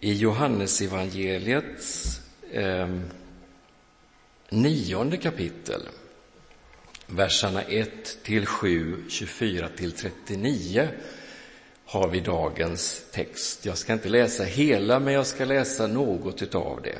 I Johannesevangeliets eh, nionde kapitel, verserna 1 till 7, 24 till 39, har vi dagens text. Jag ska inte läsa hela, men jag ska läsa något av det.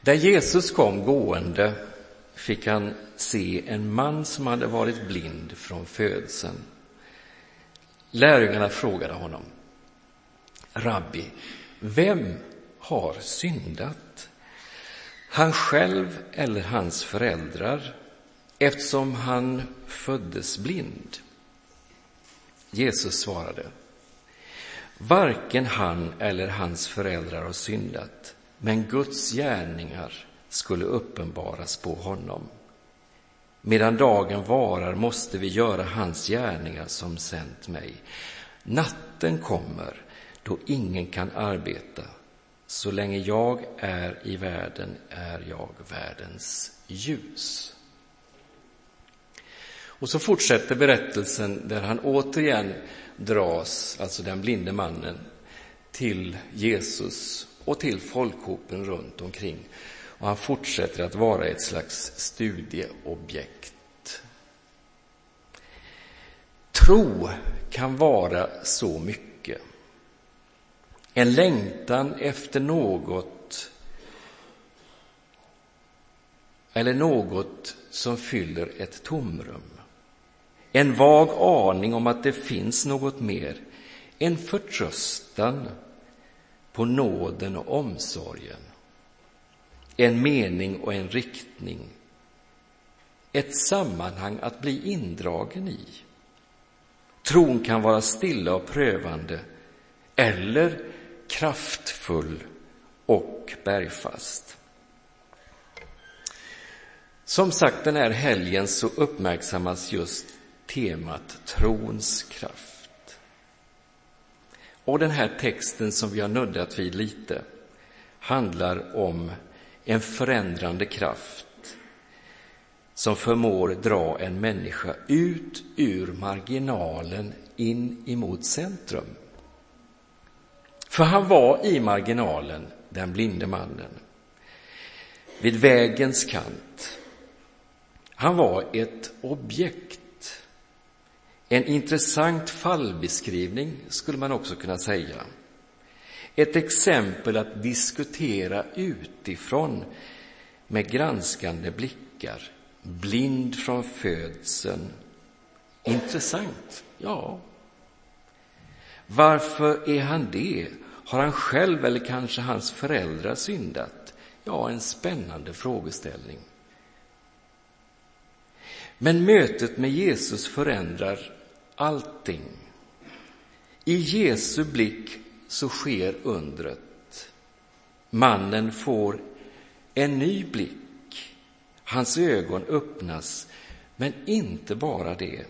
Där Jesus kom gående fick han se en man som hade varit blind från födseln. Lärjungarna frågade honom, Rabbi, vem har syndat? Han själv eller hans föräldrar, eftersom han föddes blind? Jesus svarade, varken han eller hans föräldrar har syndat, men Guds gärningar skulle uppenbaras på honom. Medan dagen varar måste vi göra hans gärningar som sänt mig. Natten kommer då ingen kan arbeta. Så länge jag är i världen är jag världens ljus. Och så fortsätter berättelsen där han återigen dras, alltså den blinde mannen, till Jesus och till folkhopen runt omkring. Och han fortsätter att vara ett slags studieobjekt. Tro kan vara så mycket. En längtan efter något eller något som fyller ett tomrum. En vag aning om att det finns något mer. En förtröstan på nåden och omsorgen. En mening och en riktning. Ett sammanhang att bli indragen i. Tron kan vara stilla och prövande eller kraftfull och bergfast. Som sagt, den här helgen så uppmärksammas just temat trons kraft. Och den här texten som vi har nuddat vid lite handlar om en förändrande kraft som förmår dra en människa ut ur marginalen in emot centrum. För han var i marginalen, den blinde mannen, vid vägens kant. Han var ett objekt. En intressant fallbeskrivning, skulle man också kunna säga. Ett exempel att diskutera utifrån med granskande blickar. Blind från födseln. Intressant, ja. Varför är han det? Har han själv eller kanske hans föräldrar syndat? Ja, en spännande frågeställning. Men mötet med Jesus förändrar allting. I Jesu blick så sker undret. Mannen får en ny blick. Hans ögon öppnas, men inte bara det.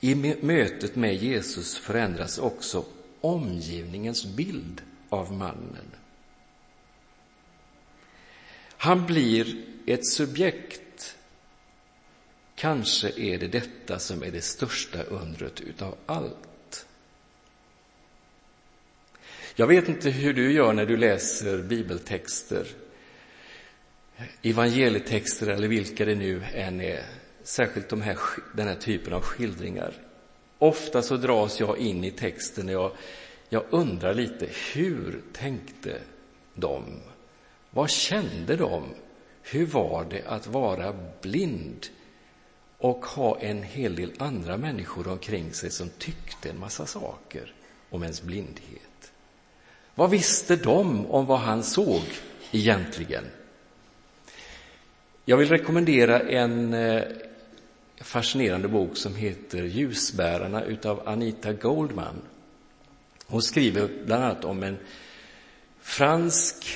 I mötet med Jesus förändras också omgivningens bild av mannen. Han blir ett subjekt. Kanske är det detta som är det största undret utav allt. Jag vet inte hur du gör när du läser bibeltexter, evangelietexter eller vilka det nu än är, särskilt de här, den här typen av skildringar. Ofta så dras jag in i texten och jag, jag undrar lite, hur tänkte de? Vad kände de? Hur var det att vara blind och ha en hel del andra människor omkring sig som tyckte en massa saker om ens blindhet? Vad visste de om vad han såg egentligen? Jag vill rekommendera en eh, fascinerande bok som heter Ljusbärarna utav Anita Goldman. Hon skriver bland annat om en fransk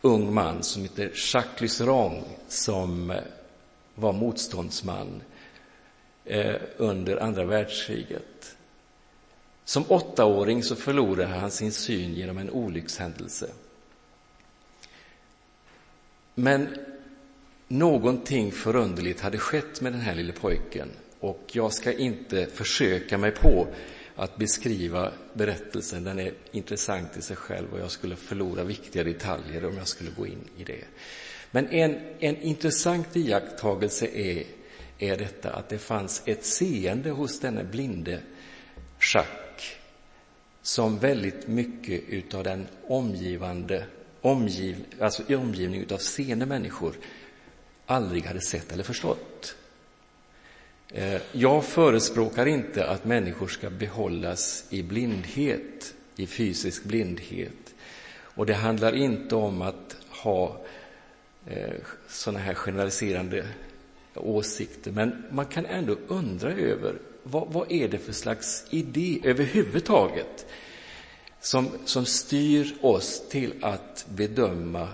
ung man som heter Jacques Luceron som eh, var motståndsman eh, under andra världskriget. Som åttaåring så förlorade han sin syn genom en olyckshändelse. Men Någonting förunderligt hade skett med den här lille pojken och jag ska inte försöka mig på att beskriva berättelsen. Den är intressant i sig själv och jag skulle förlora viktiga detaljer om jag skulle gå in i det. Men en, en intressant iakttagelse är, är detta att det fanns ett seende hos denne blinde Jacques som väldigt mycket utav den omgivande omgiv, alltså omgivning utav seende människor aldrig hade sett eller förstått. Eh, jag förespråkar inte att människor ska behållas i blindhet, i fysisk blindhet. Och det handlar inte om att ha eh, sådana här generaliserande åsikter, men man kan ändå undra över vad, vad är det för slags idé överhuvudtaget som, som styr oss till att bedöma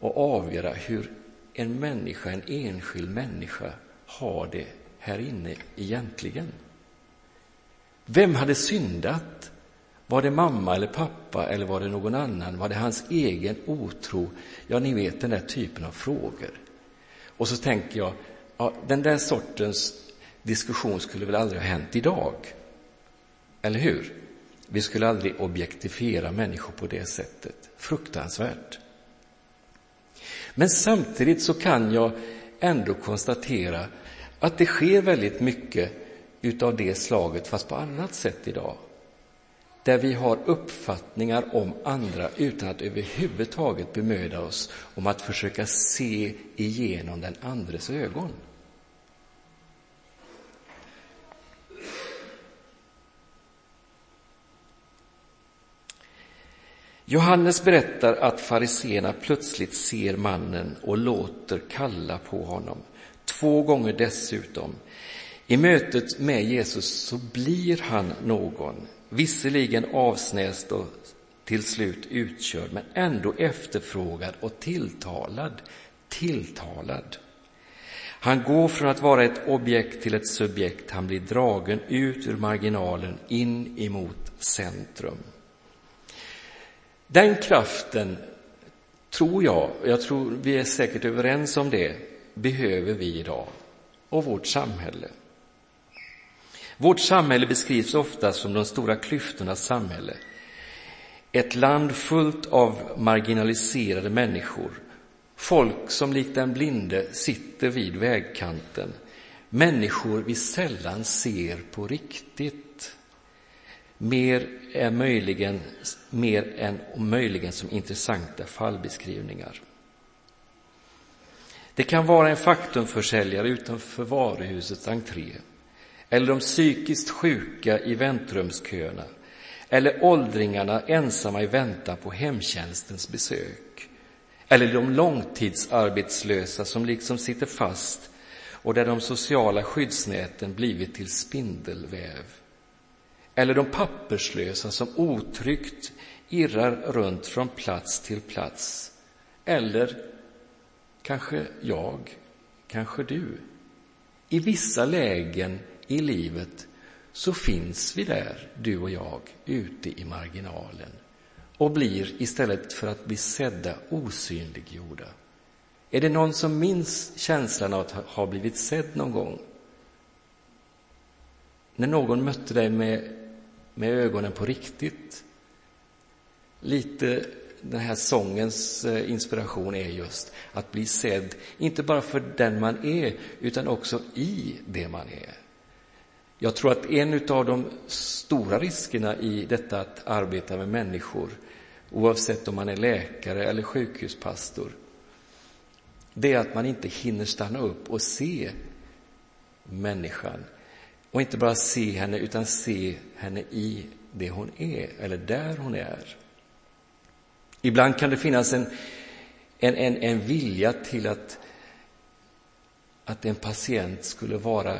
och avgöra hur en människa, en enskild människa, har det här inne egentligen? Vem hade syndat? Var det mamma eller pappa eller var det någon annan? Var det hans egen otro? Ja, ni vet den där typen av frågor. Och så tänker jag, ja, den där sortens diskussion skulle väl aldrig ha hänt idag? Eller hur? Vi skulle aldrig objektifiera människor på det sättet. Fruktansvärt. Men samtidigt så kan jag ändå konstatera att det sker väldigt mycket utav det slaget, fast på annat sätt idag. Där vi har uppfattningar om andra utan att överhuvudtaget bemöda oss om att försöka se igenom den andres ögon. Johannes berättar att fariseerna plötsligt ser mannen och låter kalla på honom två gånger dessutom. I mötet med Jesus så blir han någon, visserligen avsnäst och till slut utkörd, men ändå efterfrågad och tilltalad. Tilltalad. Han går från att vara ett objekt till ett subjekt. Han blir dragen ut ur marginalen in emot centrum. Den kraften tror jag, och jag tror vi är säkert överens om det, behöver vi idag och vårt samhälle. Vårt samhälle beskrivs ofta som de stora klyftornas samhälle. Ett land fullt av marginaliserade människor. Folk som likt den blinde sitter vid vägkanten. Människor vi sällan ser på riktigt. Mer än möjligen, mer än möjligen som intressanta fallbeskrivningar. Det kan vara en faktumförsäljare utanför varuhusets entré eller de psykiskt sjuka i väntrumsköerna eller åldringarna ensamma i väntan på hemtjänstens besök eller de långtidsarbetslösa som liksom sitter fast och där de sociala skyddsnäten blivit till spindelväv eller de papperslösa som otryggt irrar runt från plats till plats eller Kanske jag, kanske du. I vissa lägen i livet så finns vi där, du och jag, ute i marginalen och blir istället för att bli sedda osynliggjorda. Är det någon som minns känslan av att ha blivit sedd någon gång? När någon mötte dig med, med ögonen på riktigt? Lite den här sångens eh, inspiration är just att bli sedd, inte bara för den man är, utan också i det man är. Jag tror att en av de stora riskerna i detta att arbeta med människor, oavsett om man är läkare eller sjukhuspastor, det är att man inte hinner stanna upp och se människan. Och inte bara se henne, utan se henne i det hon är, eller där hon är. Ibland kan det finnas en, en, en, en vilja till att, att en patient skulle vara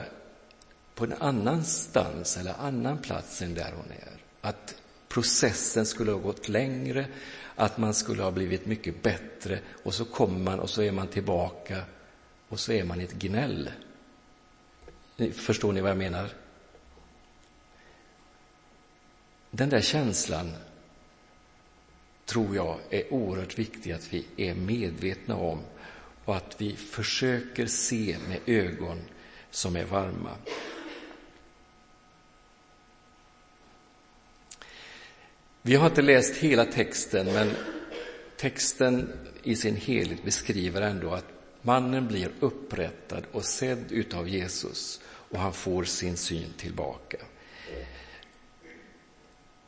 på en annanstans eller annan plats än där hon är. Att processen skulle ha gått längre, att man skulle ha blivit mycket bättre och så kommer man och så är man tillbaka och så är man i ett gnäll. Förstår ni vad jag menar? Den där känslan tror jag är oerhört viktig att vi är medvetna om och att vi försöker se med ögon som är varma. Vi har inte läst hela texten, men texten i sin helhet beskriver ändå att mannen blir upprättad och sedd utav Jesus och han får sin syn tillbaka.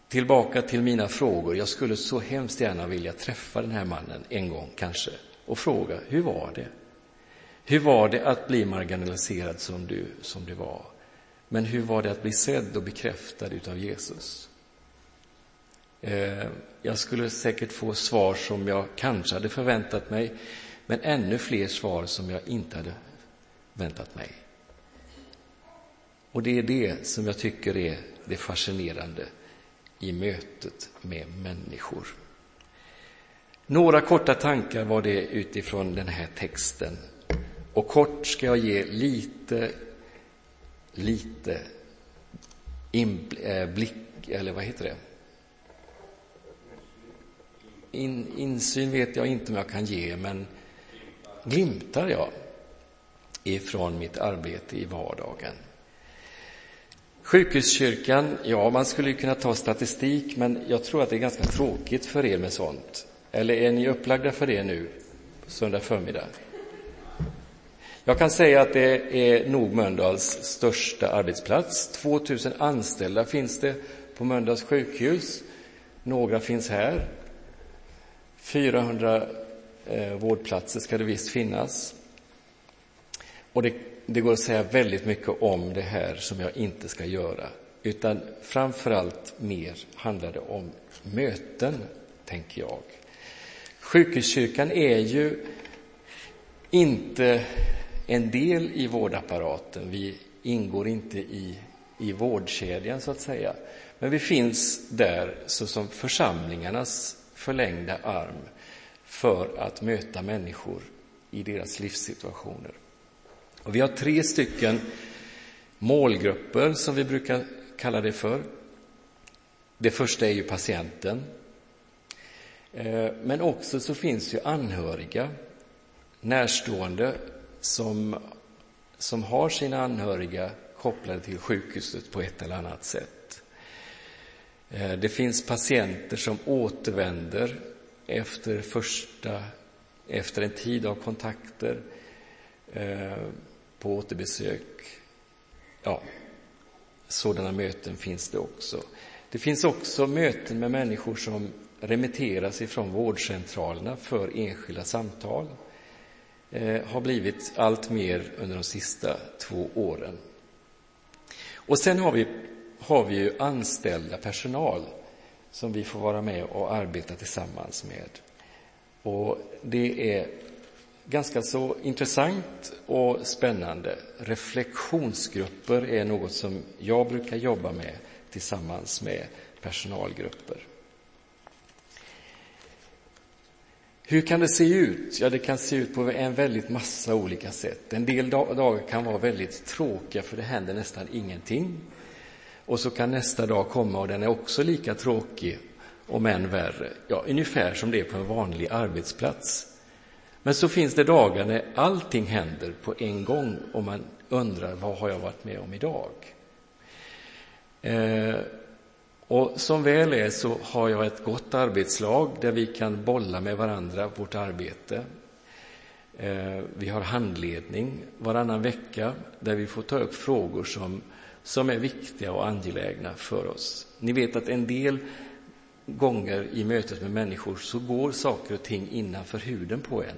Tillbaka till mina frågor. Jag skulle så hemskt gärna vilja träffa den här mannen en gång kanske och fråga, hur var det? Hur var det att bli marginaliserad som du, som du var? Men hur var det att bli sedd och bekräftad utav Jesus? Eh, jag skulle säkert få svar som jag kanske hade förväntat mig, men ännu fler svar som jag inte hade väntat mig. Och det är det som jag tycker är det fascinerande i mötet med människor. Några korta tankar var det utifrån den här texten. Och kort ska jag ge lite, lite inblick, eh, eller vad heter det? In, insyn vet jag inte om jag kan ge, men glimtar jag ifrån mitt arbete i vardagen. Sjukhuskyrkan, ja, man skulle kunna ta statistik, men jag tror att det är ganska tråkigt för er med sånt. Eller är ni upplagda för det nu, söndag förmiddag? Jag kan säga att det är nog Mölndals största arbetsplats. 2000 anställda finns det på Mölndals sjukhus. Några finns här. 400 Eh, vårdplatser ska det visst finnas. Och det, det går att säga väldigt mycket om det här som jag inte ska göra. Utan framför allt mer handlar det om möten, tänker jag. Sjukhuskyrkan är ju inte en del i vårdapparaten. Vi ingår inte i, i vårdkedjan, så att säga. Men vi finns där såsom församlingarnas förlängda arm för att möta människor i deras livssituationer. Och vi har tre stycken målgrupper, som vi brukar kalla det för. Det första är ju patienten. Eh, men också så finns ju anhöriga, närstående som, som har sina anhöriga kopplade till sjukhuset på ett eller annat sätt. Eh, det finns patienter som återvänder efter första, efter en tid av kontakter eh, på återbesök. Ja, sådana möten finns det också. Det finns också möten med människor som remitteras ifrån vårdcentralerna för enskilda samtal. Eh, har blivit allt mer under de sista två åren. Och sen har vi, har vi ju anställda personal som vi får vara med och arbeta tillsammans med. Och det är ganska så intressant och spännande. Reflektionsgrupper är något som jag brukar jobba med tillsammans med personalgrupper. Hur kan det se ut? Ja, det kan se ut på en väldigt massa olika sätt. En del dagar kan vara väldigt tråkiga för det händer nästan ingenting. Och så kan nästa dag komma och den är också lika tråkig, om än värre. Ja, ungefär som det är på en vanlig arbetsplats. Men så finns det dagar när allting händer på en gång och man undrar vad har jag varit med om idag? Eh, och som väl är så har jag ett gott arbetslag där vi kan bolla med varandra vårt arbete. Eh, vi har handledning varannan vecka där vi får ta upp frågor som, som är viktiga och angelägna för oss. Ni vet att en del gånger i mötet med människor så går saker och ting innanför huden på en.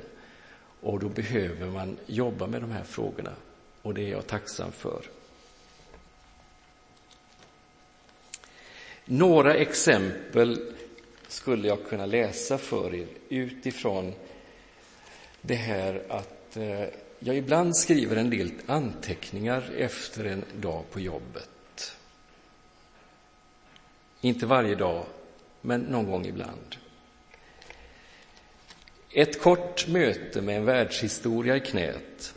Och då behöver man jobba med de här frågorna. Och det är jag tacksam för. Några exempel skulle jag kunna läsa för er utifrån det här att eh, jag ibland skriver en del anteckningar efter en dag på jobbet. Inte varje dag, men någon gång ibland. Ett kort möte med en världshistoria i knät.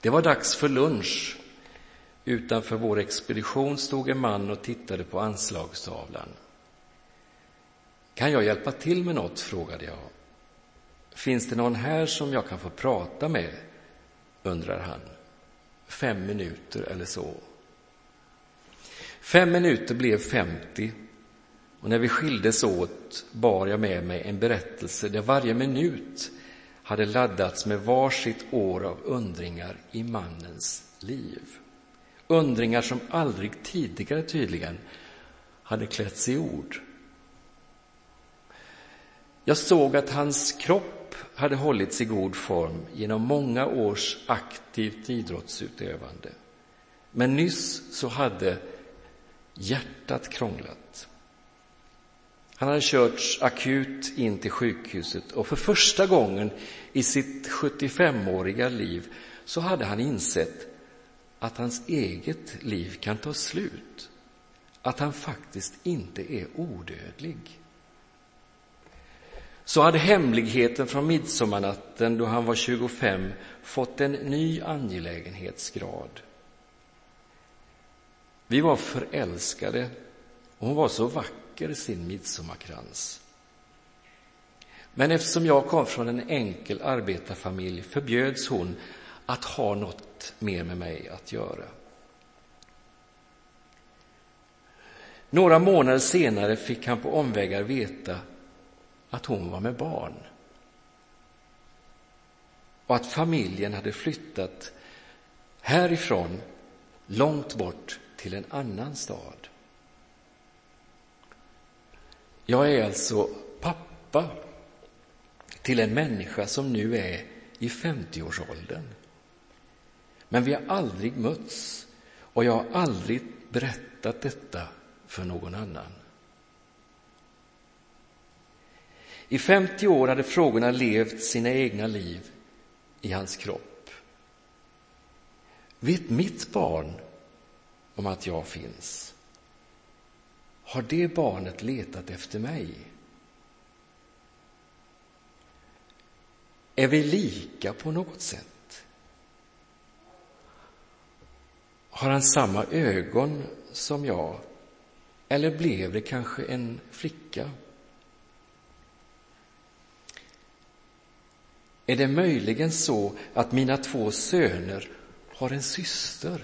Det var dags för lunch Utanför vår expedition stod en man och tittade på anslagstavlan. Kan jag hjälpa till med något? frågade jag. Finns det någon här som jag kan få prata med? undrar han. Fem minuter eller så. Fem minuter blev femtio Och när vi skildes åt bar jag med mig en berättelse där varje minut hade laddats med varsitt år av undringar i mannens liv. Undringar som aldrig tidigare tydligen hade klätts i ord. Jag såg att hans kropp hade hållits i god form genom många års aktivt idrottsutövande. Men nyss så hade hjärtat krånglat. Han hade körts akut in till sjukhuset och för första gången i sitt 75-åriga liv så hade han insett att hans eget liv kan ta slut. Att han faktiskt inte är odödlig. Så hade hemligheten från midsommarnatten då han var 25 fått en ny angelägenhetsgrad. Vi var förälskade och hon var så vacker, i sin midsommarkrans. Men eftersom jag kom från en enkel arbetarfamilj förbjöds hon att ha något mer med mig att göra. Några månader senare fick han på omvägar veta att hon var med barn och att familjen hade flyttat härifrån långt bort till en annan stad. Jag är alltså pappa till en människa som nu är i 50-årsåldern. Men vi har aldrig mötts och jag har aldrig berättat detta för någon annan. I 50 år hade frågorna levt sina egna liv i hans kropp. Vet mitt barn om att jag finns? Har det barnet letat efter mig? Är vi lika på något sätt? Har han samma ögon som jag? Eller blev det kanske en flicka? Är det möjligen så att mina två söner har en syster?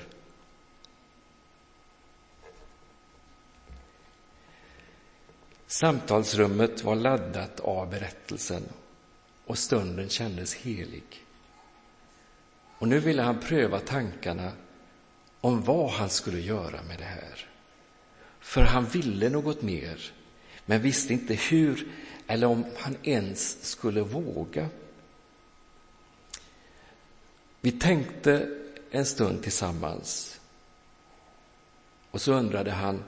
Samtalsrummet var laddat av berättelsen och stunden kändes helig. Och nu ville han pröva tankarna om vad han skulle göra med det här. För han ville något mer, men visste inte hur eller om han ens skulle våga. Vi tänkte en stund tillsammans och så undrade han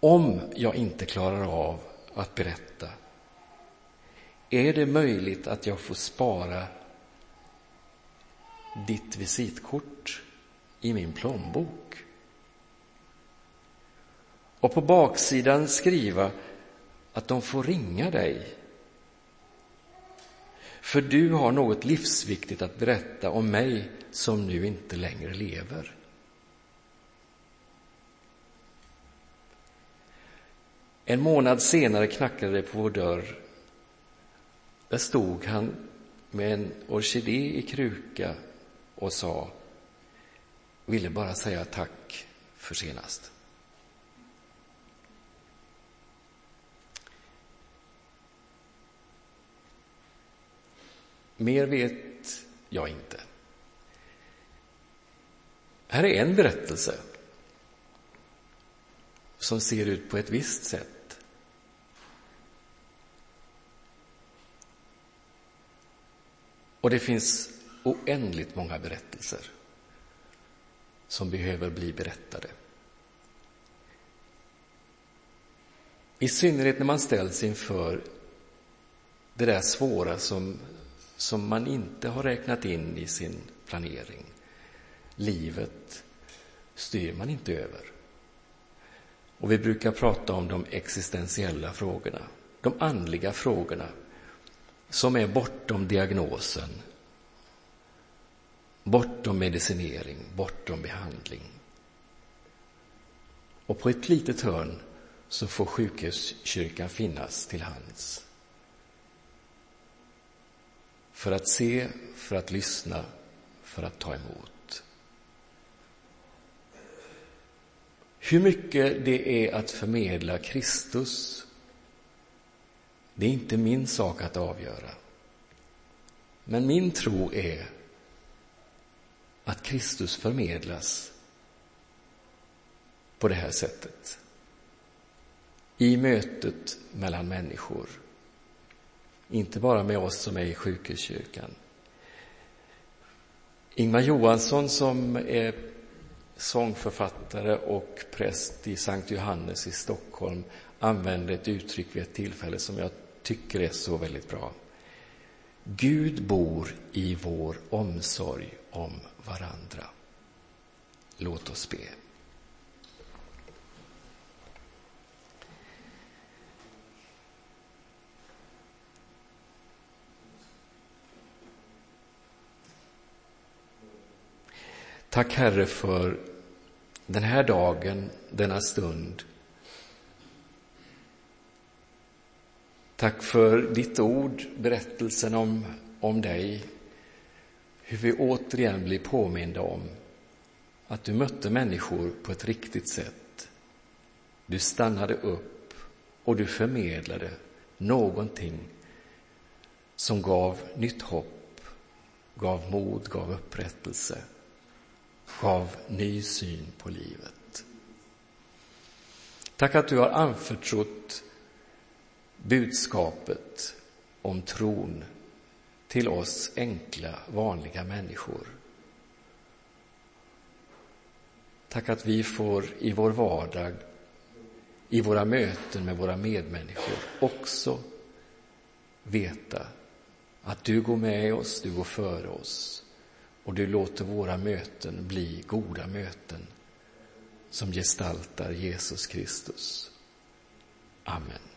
om jag inte klarar av att berätta är det möjligt att jag får spara ditt visitkort i min plånbok? Och på baksidan skriva att de får ringa dig. För du har något livsviktigt att berätta om mig som nu inte längre lever. En månad senare knackade det på vår dörr där stod han med en orkidé i kruka och sa, ville bara säga tack för senast. Mer vet jag inte. Här är en berättelse som ser ut på ett visst sätt. Och det finns oändligt många berättelser som behöver bli berättade. I synnerhet när man ställs inför det där svåra som, som man inte har räknat in i sin planering. Livet styr man inte över. Och vi brukar prata om de existentiella frågorna, de andliga frågorna som är bortom diagnosen, bortom medicinering, bortom behandling. Och på ett litet hörn så får sjukhuskyrkan finnas till hands. För att se, för att lyssna, för att ta emot. Hur mycket det är att förmedla Kristus, det är inte min sak att avgöra. Men min tro är att Kristus förmedlas på det här sättet. I mötet mellan människor. Inte bara med oss som är i sjukhuskyrkan. Ingmar Johansson som är sångförfattare och präst i Sankt Johannes i Stockholm använde ett uttryck vid ett tillfälle som jag tycker är så väldigt bra. Gud bor i vår omsorg om varandra. Låt oss be. Tack Herre för den här dagen, denna stund. Tack för ditt ord, berättelsen om, om dig, hur vi återigen blir påminda om att du mötte människor på ett riktigt sätt. Du stannade upp och du förmedlade någonting som gav nytt hopp, gav mod, gav upprättelse gav ny syn på livet. Tack att du har anförtrott budskapet om tron till oss enkla, vanliga människor. Tack att vi får i vår vardag, i våra möten med våra medmänniskor också veta att du går med oss, du går före oss och du låter våra möten bli goda möten som gestaltar Jesus Kristus. Amen.